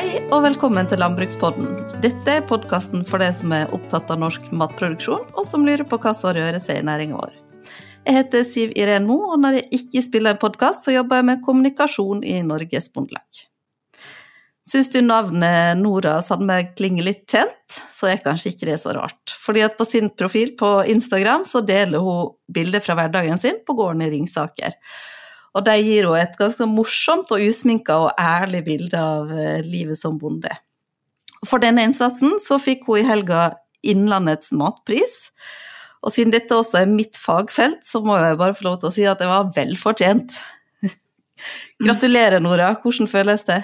Hei og velkommen til Landbrukspodden. Dette er podkasten for deg som er opptatt av norsk matproduksjon, og som lurer på hva som rører seg i næringa vår. Jeg heter Siv Iren Moe, og når jeg ikke spiller en podkast, så jobber jeg med kommunikasjon i Norges Bondelag. Syns du navnet Nora Sandberg klinger litt kjent, så er kanskje ikke det så rart. Fordi at på sin profil på Instagram så deler hun bilder fra hverdagen sin på gården i Ringsaker. Og de gir henne et ganske morsomt og usminka og ærlig bilde av eh, livet som bonde. For denne innsatsen så fikk hun i helga Innlandets matpris. Og siden dette også er mitt fagfelt, så må jeg bare få lov til å si at det var vel fortjent. Gratulerer, Nora. Hvordan føles det?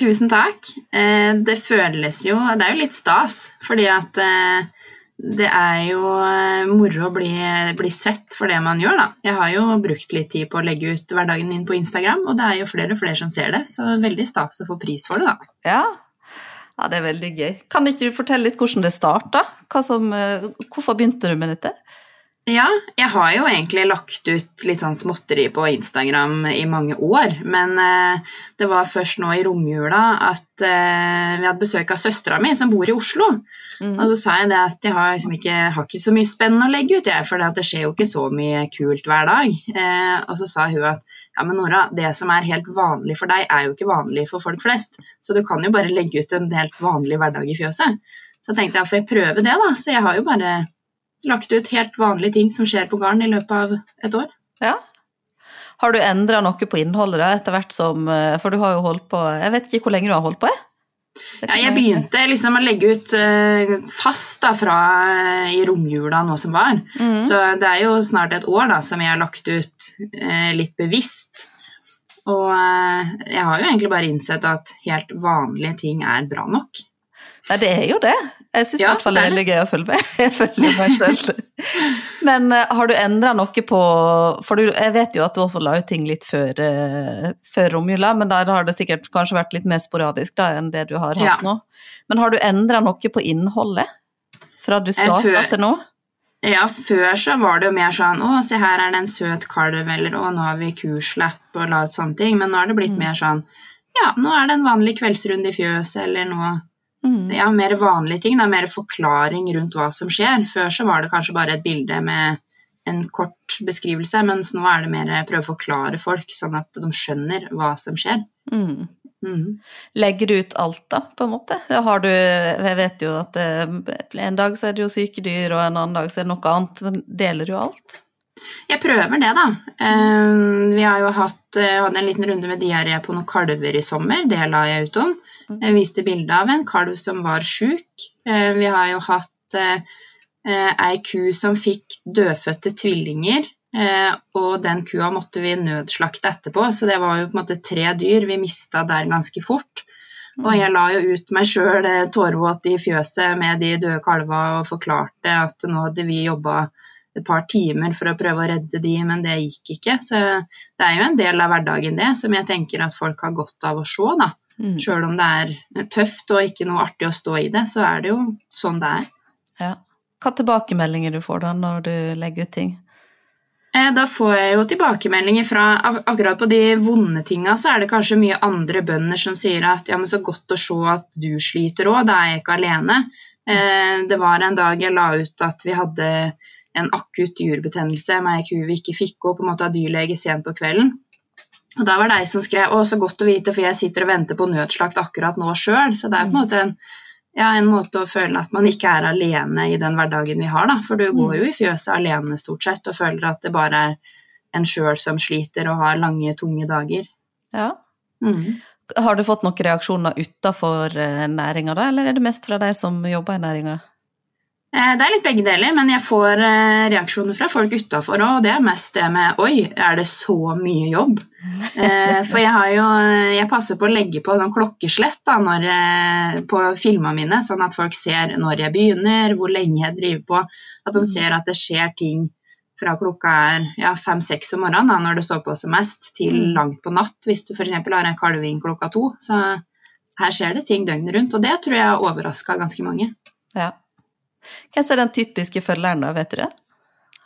Tusen takk. Eh, det føles jo Det er jo litt stas, fordi at eh, det er jo eh, moro å bli, bli, sett for det man gjør, da. Jeg har jo brukt litt tid på å legge ut hverdagen min på Instagram, og det er jo flere og flere som ser det, så veldig stas å få pris for det, da. Ja. ja det er veldig gøy. Kan ikke du fortelle litt hvordan det starta? Eh, hvorfor begynte du med dette? Ja, jeg har jo egentlig lagt ut litt sånn småtteri på Instagram i mange år. Men eh, det var først nå i romjula at eh, vi hadde besøk av søstera mi som bor i Oslo. Mm. Og så sa jeg det at jeg har, liksom ikke, har ikke så mye spennende å legge ut, jeg, for det skjer jo ikke så mye kult hver dag. Eh, og så sa hun at ja, men Nora, det som er helt vanlig for deg, er jo ikke vanlig for folk flest. Så du kan jo bare legge ut en helt vanlig hverdag i fjøset. Så tenkte jeg får jeg prøve det, da. Så jeg har jo bare lagt ut helt vanlige ting som skjer på gården i løpet av et år. Ja. Har du endra noe på innholdet da, etter hvert som eh, For du har jo holdt på Jeg vet ikke hvor lenge du har holdt på? Jeg? Ja, jeg begynte liksom å legge ut uh, fast da, fra uh, i romjula nå som var. Mm. Så det er jo snart et år da, som jeg har lagt ut litt bevisst. Og jeg har jo egentlig bare innsett at helt vanlige ting er bra nok. Ja, det er jo det. Jeg syns i hvert fall det er veldig gøy å følge med. Jeg følger meg selv. Men uh, har du endra noe på For du, jeg vet jo at du også la ut ting litt før, uh, før romjula, men der har det sikkert kanskje vært litt mer sporadisk da, enn det du har hatt ja. nå. Men har du endra noe på innholdet fra du starta til nå? Ja, før så var det jo mer sånn Å, se her er det en søt kalv, eller Å, nå har vi kuslapp, og la ut sånne ting. Men nå har det blitt mm. mer sånn Ja, nå er det en vanlig kveldsrunde i fjøset, eller noe Mm. Ja, mer vanlige ting. Da, mer forklaring rundt hva som skjer. Før så var det kanskje bare et bilde med en kort beskrivelse, mens nå er det mer prøve å forklare folk, sånn at de skjønner hva som skjer. Mm. Mm. Legger du ut alt, da, på en måte? Har du, jeg vet jo at eh, en dag så er det jo sykedyr, og en annen dag så er det noe annet. Men deler du alt? Jeg prøver det, da. Um, vi har jo hatt, uh, hadde en liten runde med diaré på noen kalver i sommer. Det la jeg ut om. Jeg viste bilde av en kalv som var sjuk. Eh, vi har jo hatt eh, eh, ei ku som fikk dødfødte tvillinger, og den kua måtte vi nødslakte etterpå, så det var jo på en måte tre dyr vi mista der ganske fort. Og jeg la jo ut meg sjøl tårevåt i fjøset med de døde kalva og forklarte at nå hadde vi jobba et par timer for å prøve å redde de, men det gikk ikke. Så det er jo en del av hverdagen, det, som jeg tenker at folk har godt av å se, da. Mm. Sjøl om det er tøft og ikke noe artig å stå i det, så er det jo sånn det er. Ja. Hva tilbakemeldinger du får da når du legger ut ting? Eh, da får jeg jo tilbakemeldinger fra Akkurat på de vonde tinga så er det kanskje mye andre bønder som sier at ja, men så godt å se at du sliter òg, da er jeg ikke alene. Eh, det var en dag jeg la ut at vi hadde en akutt jurbetennelse med ei ku vi ikke fikk opp, på en måte av dyrlege sent på kvelden. Og da var det ei som skrev 'Å, så godt å vite, for jeg sitter og venter på nødslakt akkurat nå sjøl'. Så det er på en måte en, ja, en, måte å føle at man ikke er alene i den hverdagen vi har, da. For du går jo i fjøset alene stort sett og føler at det bare er en sjøl som sliter og har lange, tunge dager. Ja. Mm. Har du fått noen reaksjoner utafor eh, næringa da, eller er det mest fra de som jobber i næringa? Eh, det er litt begge deler, men jeg får eh, reaksjoner fra folk utafor òg, og det er mest det med Oi, er det så mye jobb? Eh, for jeg har jo Jeg passer på å legge på sånn klokkeslett da, når, på filmene mine, sånn at folk ser når jeg begynner, hvor lenge jeg driver på. At de ser at det skjer ting fra klokka er ja, fem-seks om morgenen, da, når det står på som mest, til mm. langt på natt, hvis du f.eks. har en kalving klokka to. Så her skjer det ting døgnet rundt, og det tror jeg har overraska ganske mange. Ja. Hvem er den typiske følgeren, da, vet du det?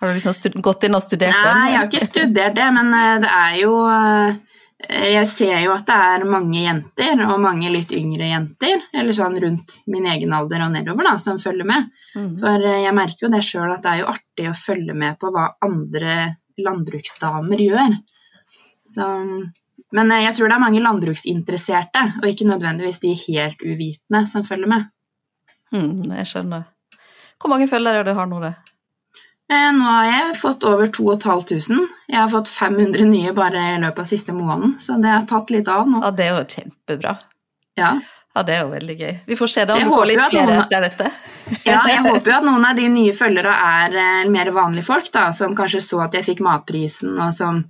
Har du liksom gått inn og studert den? Nei, jeg har ikke studert det, men eh, det er jo jeg ser jo at det er mange jenter, og mange litt yngre jenter, eller sånn rundt min egen alder og nedover, da, som følger med. Mm. For eh, jeg merker jo det sjøl at det er jo artig å følge med på hva andre landbruksdamer gjør. Så, men eh, jeg tror det er mange landbruksinteresserte, og ikke nødvendigvis de helt uvitende, som følger med. Mm, jeg skjønner. Hvor mange følgere du har nå, det? Eh, nå har jeg fått over 2500. Jeg har fått 500 nye bare i løpet av siste måneden, så det har tatt litt av nå. Ja, Det er jo kjempebra. Ja. ja det er jo veldig gøy. Vi får se da om du får litt flere noen... etter dette. ja, jeg håper jo at noen av de nye følgere er eh, mer vanlige folk, da, som kanskje så at jeg fikk matprisen, og som,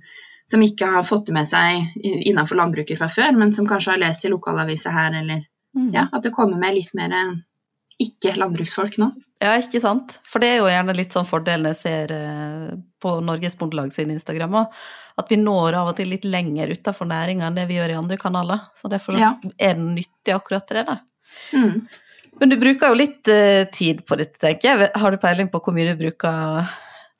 som ikke har fått det med seg innenfor landbruket fra før, men som kanskje har lest i lokalavisa her, eller mm. ja, at det kommer med litt mer eh, ikke-landbruksfolk nå. Ja, ikke sant. For det er jo gjerne litt sånn fordelen jeg ser eh, på Norges Bondelag sin Instagram òg, at vi når av og til litt lenger utafor næringa enn det vi gjør i andre kanaler. Så derfor ja. er den nyttig akkurat til det, da. Mm. Men du bruker jo litt uh, tid på dette, tenker jeg. Har du peiling på hvor mye du bruker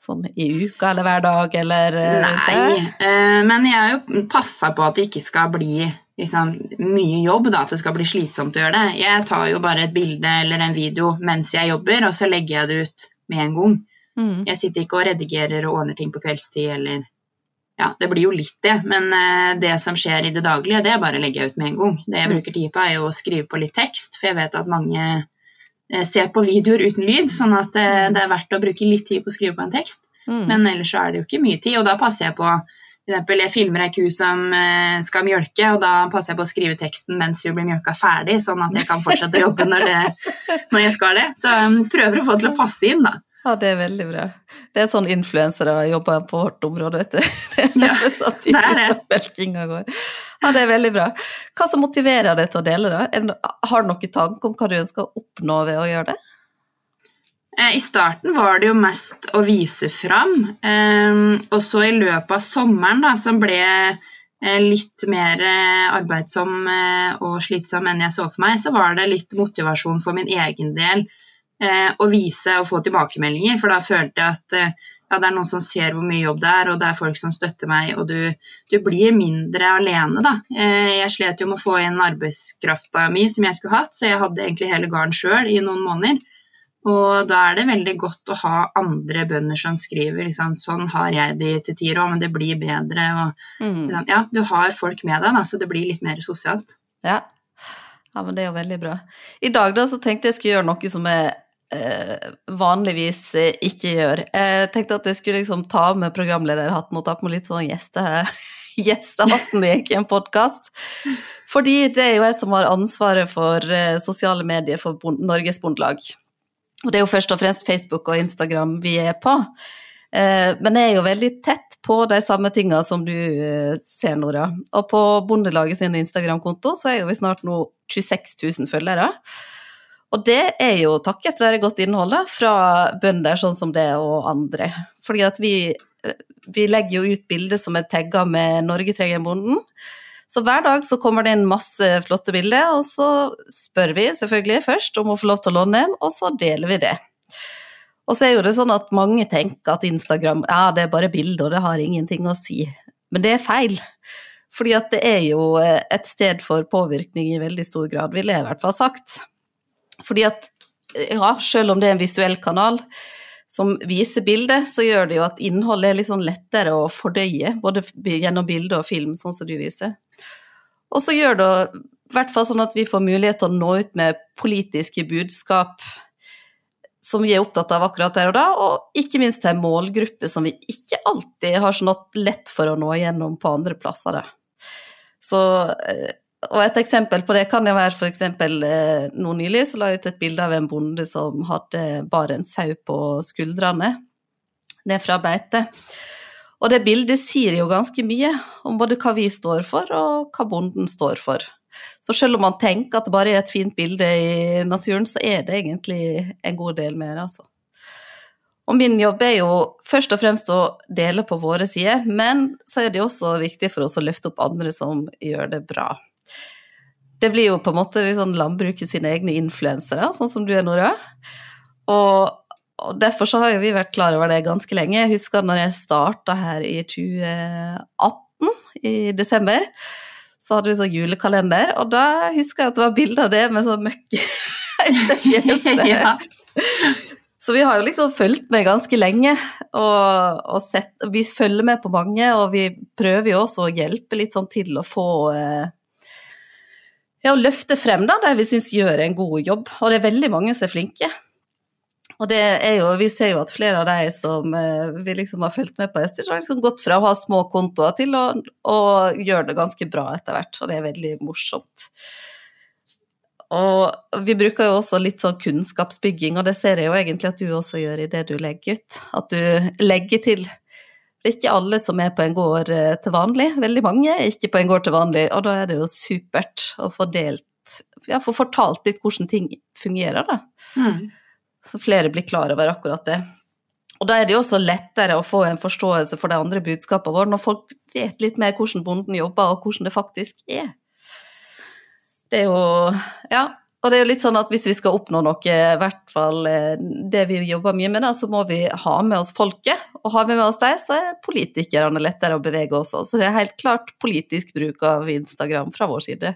sånn i uka eller hver dag, eller uh, Nei, men jeg har jo passa på at det ikke skal bli liksom, mye jobb, da, at det skal bli slitsomt å gjøre det. Jeg tar jo bare et bilde eller en video mens jeg jobber, og så legger jeg det ut med en gang. Mm. Jeg sitter ikke og redigerer og ordner ting på kveldstid eller Ja, det blir jo litt det, men uh, det som skjer i det daglige, det bare legger jeg ut med en gang. Det jeg mm. bruker tid på, er jo å skrive på litt tekst, for jeg vet at mange uh, ser på videoer uten lyd, sånn at uh, det er verdt å bruke litt tid på å skrive på en tekst. Mm. Men ellers så er det jo ikke mye tid, og da passer jeg på eksempel, jeg filmer ei ku som eh, skal mjølke, og da passer jeg på å skrive teksten mens hun blir mjølka ferdig, sånn at jeg kan fortsette å jobbe når, det, når jeg skal det. Så um, prøver å få det til å passe inn, da. Ja, det er veldig bra. Det er sånn influensere jobber på vårt område, vet du. Ja, det er det. Ja, det er veldig bra. Hva som motiverer deg til å dele da? Har du noen tanke om hva du ønsker å oppnå ved å gjøre det? Eh, I starten var det jo mest å vise fram, ehm, og så i løpet av sommeren, da, som ble eh, litt mer eh, arbeidsom og slitsom enn jeg så for meg, så var det litt motivasjon for min egen del å vise og få tilbakemeldinger, for da følte jeg at ja, det er noen som ser hvor mye jobb det er, og det er folk som støtter meg, og du, du blir mindre alene, da. Jeg slet jo med å få inn arbeidskrafta mi som jeg skulle hatt, så jeg hadde egentlig hele gården sjøl i noen måneder. Og da er det veldig godt å ha andre bønder som skriver liksom, 'sånn har jeg det til tider òg, men det blir bedre'. Og, mm. Liksom, ja, du har folk med deg, da, så det blir litt mer sosialt. Ja. ja, men det er jo veldig bra. I dag da så tenkte jeg skulle gjøre noe som jeg eh, vanligvis eh, ikke gjør. Jeg tenkte at jeg skulle liksom ta med programlederhatten og ta på meg litt sånn gjeste, gjestehatten i en podkast. Fordi det er jo jeg som har ansvaret for eh, sosiale medier for Norges Bondelag. Og det er jo først og fremst Facebook og Instagram vi er på. Eh, men jeg er jo veldig tett på de samme tinga som du eh, ser, Nora. Og på Bondelaget sin Instagram-konto så er jo vi snart nå 26 000 følgere. Og det er jo takket være godt innhold fra bønder sånn som det og andre. Fordi at vi, eh, vi legger jo ut bilder som er tagga med 'Norge trenger bonden'. Så hver dag så kommer det inn masse flotte bilder, og så spør vi selvfølgelig først om å få lov til å låne dem, og så deler vi det. Og så er jo det sånn at mange tenker at Instagram ja, det er bare bilder, og det har ingenting å si. Men det er feil. Fordi at det er jo eh, et sted for påvirkning i veldig stor grad, ville jeg i hvert fall sagt. Fordi at ja, selv om det er en visuell kanal, som viser bildet, så gjør det jo at innholdet er litt sånn lettere å fordøye, både gjennom bilde og film, sånn som du viser. Og så gjør det i hvert fall sånn at vi får mulighet til å nå ut med politiske budskap som vi er opptatt av akkurat der og da, og ikke minst til en målgruppe som vi ikke alltid har sånn lett for å nå igjennom på andre plasser. Så eh, og et eksempel på det kan jo være f.eks. Eh, nå nylig så la jeg ut et bilde av en bonde som hadde bare en sau på skuldrene. Er fra beite. Og det bildet sier jo ganske mye om både hva vi står for, og hva bonden står for. Så selv om man tenker at det bare er et fint bilde i naturen, så er det egentlig en god del mer, altså. Og min jobb er jo først og fremst å dele på våre sider, men så er det også viktig for oss å løfte opp andre som gjør det bra. Det blir jo på en måte liksom landbruket sine egne influensere, sånn som du er, Nora. Og, og, derfor så har jo vi vært klar over det ganske lenge. Jeg husker når jeg starta her i 2018, i desember. Så hadde vi sånn julekalender, og da husker jeg at det var bilde av det med sånn møkk ja. Så vi har jo liksom fulgt med ganske lenge, og, og sett, vi følger med på mange, og vi prøver jo også å hjelpe litt sånn til å få eh, ja, å løfte frem da, de vi syns gjør en god jobb. Og det er veldig mange som er flinke. Og det er jo, vi ser jo at flere av de som eh, vi liksom har fulgt med på Østers, har liksom gått fra å ha små kontoer til å, å gjøre det ganske bra etter hvert, og det er veldig morsomt. Og vi bruker jo også litt sånn kunnskapsbygging, og det ser jeg jo egentlig at du også gjør i det du legger ut. At du legger til det er ikke alle som er på en gård eh, til vanlig. Veldig mange er ikke på en gård til vanlig, og da er det jo supert å få delt Ja, få fortalt litt hvordan ting fungerer, da. Mm. Så flere blir klar over akkurat det. Og da er det jo også lettere å få en forståelse for de andre budskapene våre, når folk vet litt mer hvordan bonden jobber, og hvordan det faktisk er. Det er jo Ja, og det er jo litt sånn at hvis vi skal oppnå noe, i hvert fall eh, det vi jobber mye med, da, så må vi ha med oss folket. Og har vi med oss dem, så er politikerne lettere å bevege også. Så det er helt klart politisk bruk av Instagram fra vår side.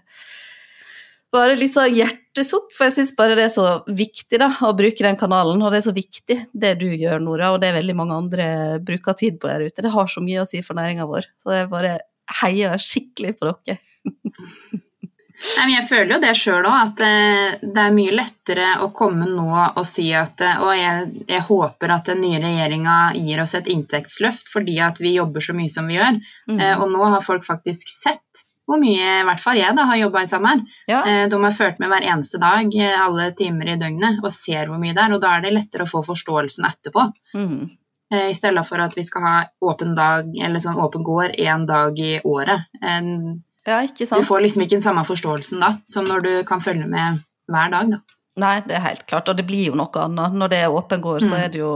Bare litt sånn hjertesukk, for jeg syns bare det er så viktig da, å bruke den kanalen. Og det er så viktig det du gjør, Nora, og det er veldig mange andre bruker tid på der ute. Det har så mye å si for næringa vår. Så jeg bare heier skikkelig på dere. Jeg føler jo det sjøl òg, at eh, det er mye lettere å komme nå og si at eh, Og jeg, jeg håper at den nye regjeringa gir oss et inntektsløft fordi at vi jobber så mye som vi gjør. Mm. Eh, og nå har folk faktisk sett hvor mye i hvert fall jeg da, har jobba i sommer. Ja. De har ført med hver eneste dag, alle timer i døgnet, og ser hvor mye det er. Og da er det lettere å få forståelsen etterpå. Mm. I stedet for at vi skal ha åpen dag, eller sånn åpen gård én dag i året. Ja, ikke sant. Du får liksom ikke den samme forståelsen da, som når du kan følge med hver dag, da. Nei, det er helt klart, og det blir jo noe annet. Når det er åpen gård, mm. så er det jo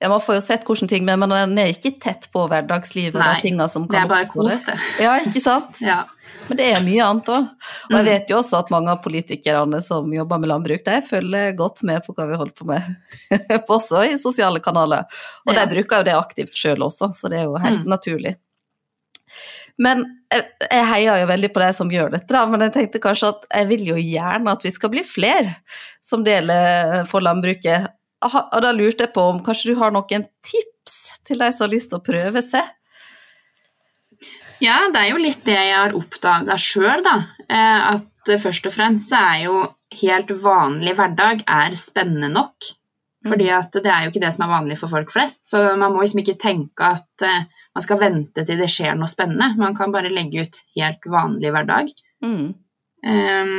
ja, Man får jo sett hvordan ting men den er ikke tett på hverdagslivet. Nei, det er bare kos, det. Ja, ikke sant? ja. Men det er mye annet òg. Og jeg mm. vet jo også at mange av politikerne som jobber med landbruk, de følger godt med på hva vi holder på med, også i sosiale kanaler. Og ja. de bruker jo det aktivt sjøl også, så det er jo helt mm. naturlig. Men jeg, jeg heier jo veldig på de som gjør dette, da, men jeg tenkte kanskje at jeg vil jo gjerne at vi skal bli flere som deler for landbruket. Og da lurte jeg på om kanskje du har noen tips til de som har lyst til å prøve seg? Ja, det er jo litt det jeg har oppdaga sjøl, da. Eh, at først og fremst så er jo helt vanlig hverdag er spennende nok. Fordi mm. at det er jo ikke det som er vanlig for folk flest. Så man må liksom ikke tenke at uh, man skal vente til det skjer noe spennende. Man kan bare legge ut helt vanlig hverdag. Mm. Um,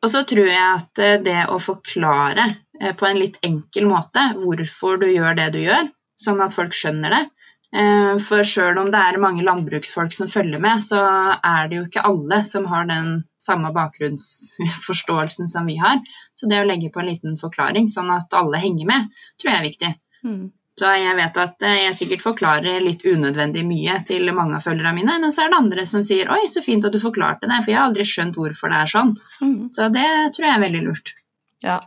og så tror jeg at uh, det å forklare på en litt enkel måte hvorfor du gjør det du gjør, sånn at folk skjønner det, Eh, for sjøl om det er mange landbruksfolk som følger med, så er det jo ikke alle som har den samme bakgrunnsforståelsen som vi har. Så det å legge på en liten forklaring, sånn at alle henger med, tror jeg er viktig. Mm. Så jeg vet at eh, jeg sikkert forklarer litt unødvendig mye til mange av følgerne mine, men så er det andre som sier 'oi, så fint at du forklarte det', for jeg har aldri skjønt hvorfor det er sånn. Mm. Så det tror jeg er veldig lurt. Ja,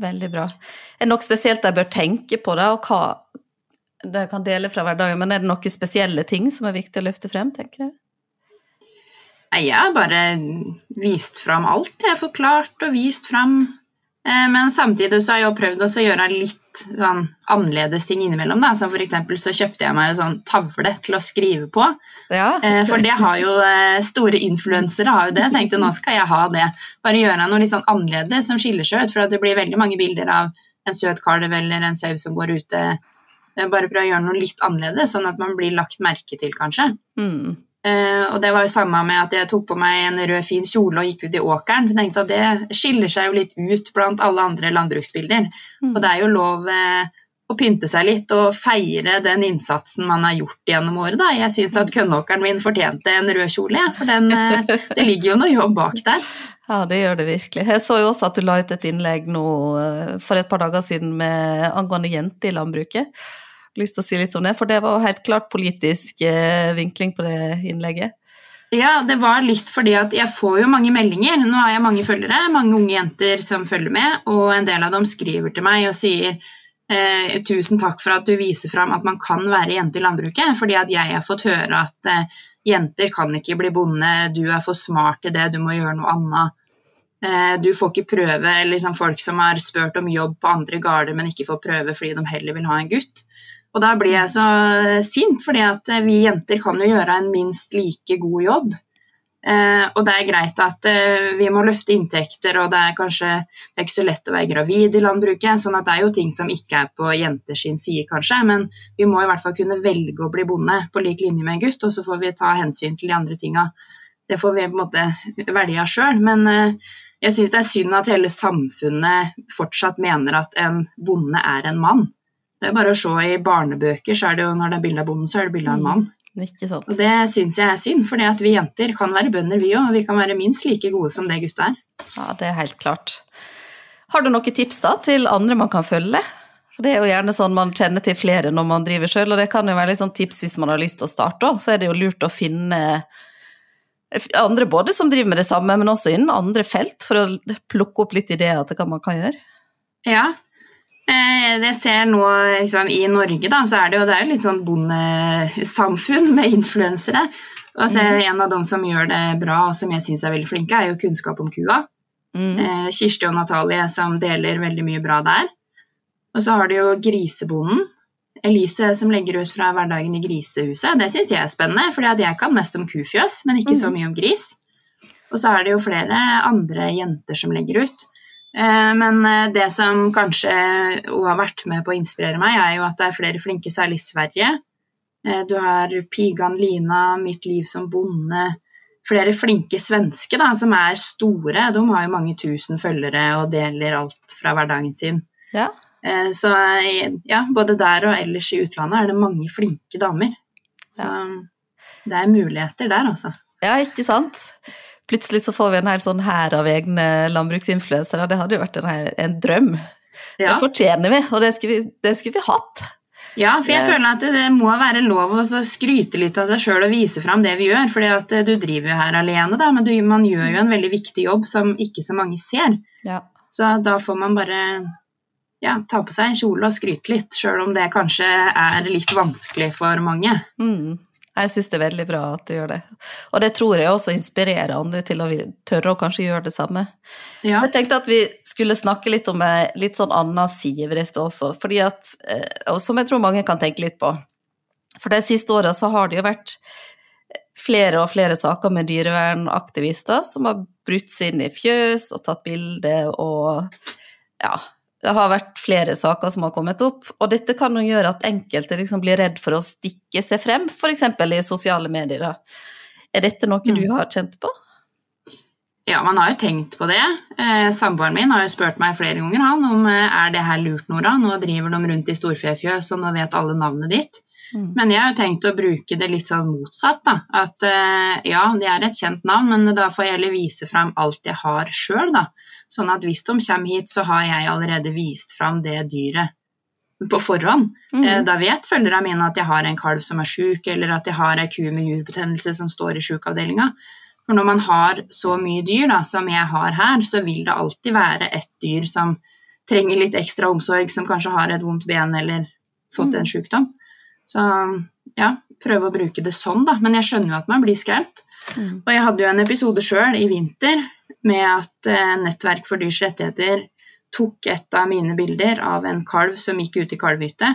veldig bra. Er det noe spesielt jeg bør tenke på, da, og hva det kan dele fra hverdagen, men er det noen spesielle ting som er viktig å løfte frem, tenker jeg? Jeg har bare vist fram alt. Jeg har forklart og vist fram. Eh, men samtidig så har jeg prøvd å gjøre litt sånn annerledes ting innimellom. Da. Som for eksempel så kjøpte jeg meg en sånn tavle til å skrive på. Ja. Eh, for det har jo eh, store influensere har jo det. Jeg tenkte nå skal jeg ha det. Bare gjøre noe litt sånn annerledes som skiller seg ut. For det blir veldig mange bilder av en søt kalv eller en sau som går ute bare prøve å gjøre noe litt annerledes, sånn at man blir lagt merke til, kanskje. Mm. Uh, og det var jo samme med at jeg tok på meg en rød, fin kjole og gikk ut i åkeren. For jeg tenkte at det skiller seg jo litt ut blant alle andre landbruksbilder. Mm. Og det er jo lov uh, å pynte seg litt og feire den innsatsen man har gjort gjennom året. Da. Jeg syns at kønnåkeren min fortjente en rød kjole, for den, uh, det ligger jo noe jobb bak der. Ja, det gjør det virkelig. Jeg så jo også at du la ut et innlegg nå for et par dager siden med angående jenter i landbruket lyst til å si litt om det, for det var jo helt klart politisk eh, vinkling på det innlegget. Ja, det var litt fordi at jeg får jo mange meldinger. Nå har jeg mange følgere, mange unge jenter som følger med, og en del av dem skriver til meg og sier eh, tusen takk for at du viser fram at man kan være jente i landbruket, fordi at jeg har fått høre at eh, jenter kan ikke bli bonde, du er for smart til det, du må gjøre noe annet. Eh, du får ikke prøve, liksom folk som har spurt om jobb på andre gårder, men ikke får prøve fordi de heller vil ha en gutt. Og da blir jeg så sint, fordi at vi jenter kan jo gjøre en minst like god jobb. Eh, og det er greit at eh, vi må løfte inntekter, og det er kanskje det er ikke så lett å være gravid i landbruket, sånn at det er jo ting som ikke er på jenters side, kanskje, men vi må i hvert fall kunne velge å bli bonde på lik linje med en gutt, og så får vi ta hensyn til de andre tinga. Det får vi på en måte velge sjøl, men eh, jeg syns det er synd at hele samfunnet fortsatt mener at en bonde er en mann. Det er bare å se i barnebøker, så er det jo når det er bilde av bonden, så er det bilde av en mann. Ikke sant. Og det syns jeg er synd, at vi jenter kan være bønder, vi òg. Vi kan være minst like gode som det gutta er. Ja, det er helt klart. Har du noen tips da til andre man kan følge? For Det er jo gjerne sånn man kjenner til flere når man driver sjøl, og det kan jo være litt sånn tips hvis man har lyst til å starte òg. Så er det jo lurt å finne andre både som driver med det samme, men også innen andre felt, for å plukke opp litt ideer til hva man kan gjøre. Ja, det ser nå liksom, I Norge da, så er det jo det er litt sånn bondesamfunn med influensere. Og så mm. En av dem som gjør det bra og som jeg syns er veldig flinke, er jo kunnskap om kua. Mm. Eh, Kirsti og Natalie som deler veldig mye bra der. Og så har du jo Grisebonden. Elise som legger ut fra hverdagen i grisehuset. Det syns jeg er spennende, for jeg kan mest om kufjøs, men ikke så mm. mye om gris. Og så er det jo flere andre jenter som legger ut. Eh, men eh, det som kanskje har vært med på å inspirere meg, er jo at det er flere flinke, særlig i Sverige. Eh, du har Pigan Lina, Mitt liv som bonde. Flere flinke svenske da, som er store. De har jo mange tusen følgere og deler alt fra hverdagen sin. Ja. Så ja, både der og ellers i utlandet er det mange flinke damer. Så ja. det er muligheter der, altså. Ja, ikke sant plutselig så får vi en hel sånn hær av egne landbruksinfluensere. Det hadde jo vært en, en drøm. Ja. Det fortjener vi, og det skulle vi, det skulle vi hatt. Ja, for jeg føler at det må være lov å skryte litt av seg sjøl og vise fram det vi gjør. For eh, du driver jo her alene, da, men du, man gjør jo en veldig viktig jobb som ikke så mange ser. Ja. Så da får man bare ja, ta på seg en kjole og skryte litt, sjøl om det kanskje er litt vanskelig for mange. Mm. Jeg syns det er veldig bra at du gjør det. Og det tror jeg også inspirerer andre til å tørre å kanskje gjøre det samme. Ja. Jeg tenkte at vi skulle snakke litt om en litt sånn annen side ved dette også, fordi at, eh, og som jeg tror mange kan tenke litt på. For de siste åra så har det jo vært flere og flere saker med dyrevernaktivister som har brutt seg inn i fjøs og tatt bilde og ja, det har vært flere saker som har kommet opp, og dette kan jo gjøre at enkelte liksom blir redd for å stikke seg frem, f.eks. i sosiale medier. Er dette noe du mm. har kjent på? Ja, man har jo tenkt på det. Eh, Samboeren min har jo spurt meg flere ganger han, om eh, er det her lurt, Nora. Nå driver de rundt i storfefjøs, og nå vet alle navnet ditt. Mm. Men jeg har jo tenkt å bruke det litt sånn motsatt. da, At eh, ja, det er et kjent navn, men da får jeg heller vise fram alt jeg har sjøl. Sånn at hvis de kommer hit, så har jeg allerede vist fram det dyret på forhånd. Mm. Da vet følgerne mine at jeg har en kalv som er sjuk, eller at jeg har ei ku med jurbetennelse som står i sjukavdelinga. For når man har så mye dyr da, som jeg har her, så vil det alltid være et dyr som trenger litt ekstra omsorg, som kanskje har et vondt ben eller fått en mm. sjukdom. Så ja, prøve å bruke det sånn, da. Men jeg skjønner jo at man blir skremt. Mm. Og jeg hadde jo en episode sjøl i vinter med at eh, Nettverk for dyrs rettigheter tok et av mine bilder av en kalv som gikk ut i kalvhytte,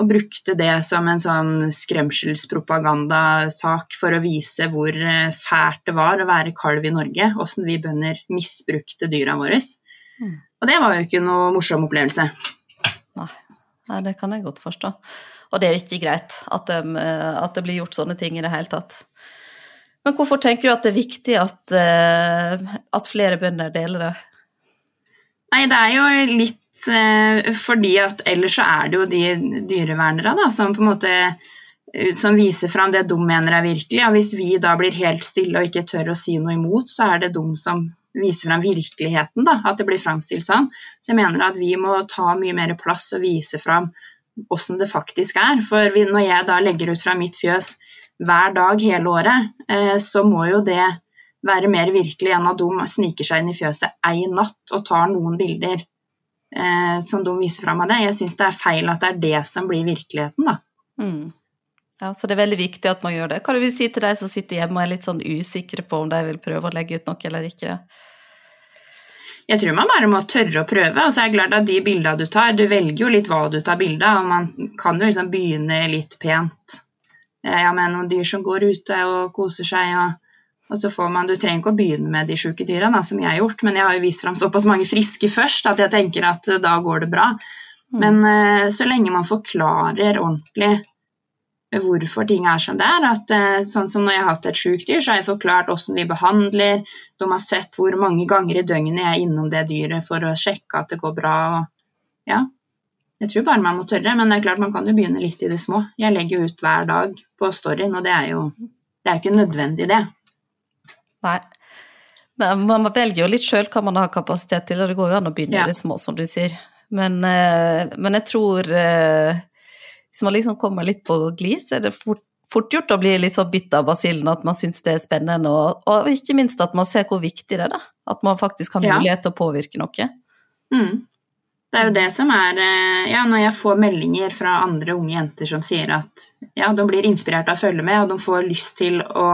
og brukte det som en sånn skremselspropagandasak for å vise hvor eh, fælt det var å være kalv i Norge, åssen vi bønder misbrukte dyra våre. Mm. Og det var jo ikke noe morsom opplevelse. Nei. Nei, det kan jeg godt forstå. Og det er jo ikke greit at det, at det blir gjort sånne ting i det hele tatt. Men hvorfor tenker du at det er viktig at, uh, at flere bønder deler det? Nei, det er jo litt uh, fordi at ellers så er det jo de dyrevernere da, som på en måte som viser fram det de mener er virkelig. Og hvis vi da blir helt stille og ikke tør å si noe imot, så er det de som viser fram virkeligheten, da, at det blir framstilt sånn. Så jeg mener at vi må ta mye mer plass og vise fram åssen det faktisk er. For når jeg da legger ut fra mitt fjøs hver dag hele året, eh, så må jo det være mer virkelig enn at de sniker seg inn i fjøset ei natt og tar noen bilder eh, som de viser fram av det. Jeg syns det er feil at det er det som blir virkeligheten, da. Mm. Ja, Så det er veldig viktig at man gjør det. Hva du vil si til de som sitter hjemme og er litt sånn usikre på om de vil prøve å legge ut noe eller ikke? Jeg tror man bare må tørre å prøve. og så er det klart at De bildene du tar, du velger jo litt hva du tar bilde av. Man kan jo liksom begynne litt pent. Ja, med noen dyr som går ute og koser seg. og og så får man, Du trenger ikke å begynne med de sjuke dyra, som jeg har gjort, men jeg har jo vist fram såpass mange friske først at jeg tenker at da går det bra. Mm. Men uh, så lenge man forklarer ordentlig hvorfor ting er som det er. At, eh, sånn som når jeg har hatt et sjukt dyr, så har jeg forklart hvordan vi behandler. De har sett hvor mange ganger i døgnet jeg er innom det dyret for å sjekke at det går bra. Og, ja. Jeg tror bare man må tørre, men det er klart man kan jo begynne litt i det små. Jeg legger jo ut hver dag på storyen, og det er jo det er ikke nødvendig, det. Nei. Men man velger jo litt sjøl hva man har kapasitet til, og det går jo an å begynne ja. i det små, som du sier. Men, eh, men jeg tror eh, hvis man liksom kommer litt på glid, så er det fort, fort, gjort å bli litt sånn bitt av basillen, at man syns det er spennende, og, og, ikke minst at man ser hvor viktig det er, da. At man faktisk har mulighet til å påvirke noe. Mm. Det er jo det som er eh, Ja, når jeg får meldinger fra andre unge jenter som sier at ja, de blir inspirert av å følge med, og de får lyst til å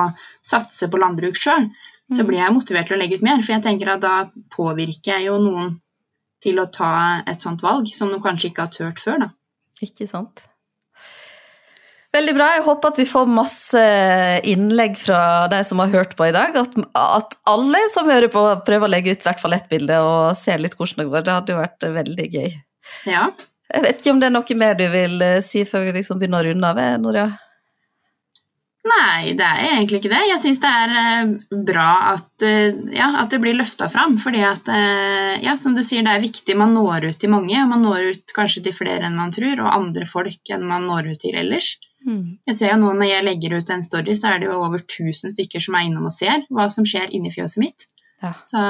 satse på landbruk sjøl, så mm. blir jeg motivert til å legge ut mer. For jeg tenker at da påvirker jeg jo noen til å ta et sånt valg som de kanskje ikke har turt før, da. Ikke sant. Veldig bra. Jeg håper at vi får masse innlegg fra de som har hørt på i dag. At, at alle som hører på, prøver å legge ut i hvert fall ett bilde og se litt hvordan det går. Det hadde jo vært veldig gøy. Ja. Jeg vet ikke om det er noe mer du vil eh, si før vi liksom begynner å runde av, eh, Noria? Nei, det er egentlig ikke det. Jeg syns det er eh, bra at, ja, at det blir løfta fram. Fordi at, ja, som du sier, det er viktig. Man når ut til mange. Man når ut kanskje til flere enn man tror, og andre folk enn man når ut til ellers. Mm. Jeg ser jo nå Når jeg legger ut en story, så er det jo over 1000 stykker som er innom og ser hva som skjer inni fjøset mitt. Ja. Så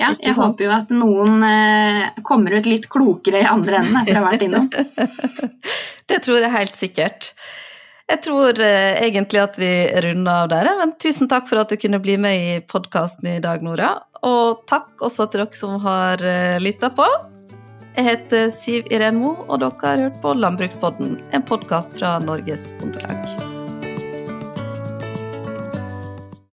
ja, jeg håper jo at noen eh, kommer ut litt klokere i andre enden etter å ha vært innom. det tror jeg helt sikkert. Jeg tror eh, egentlig at vi runder av der, men tusen takk for at du kunne bli med i podkasten i dag, Nora. Og takk også til dere som har eh, lytta på. Jeg heter Siv Iren Mo, og dere har hørt på Landbrukspodden, en podkast fra Norges Bondelag.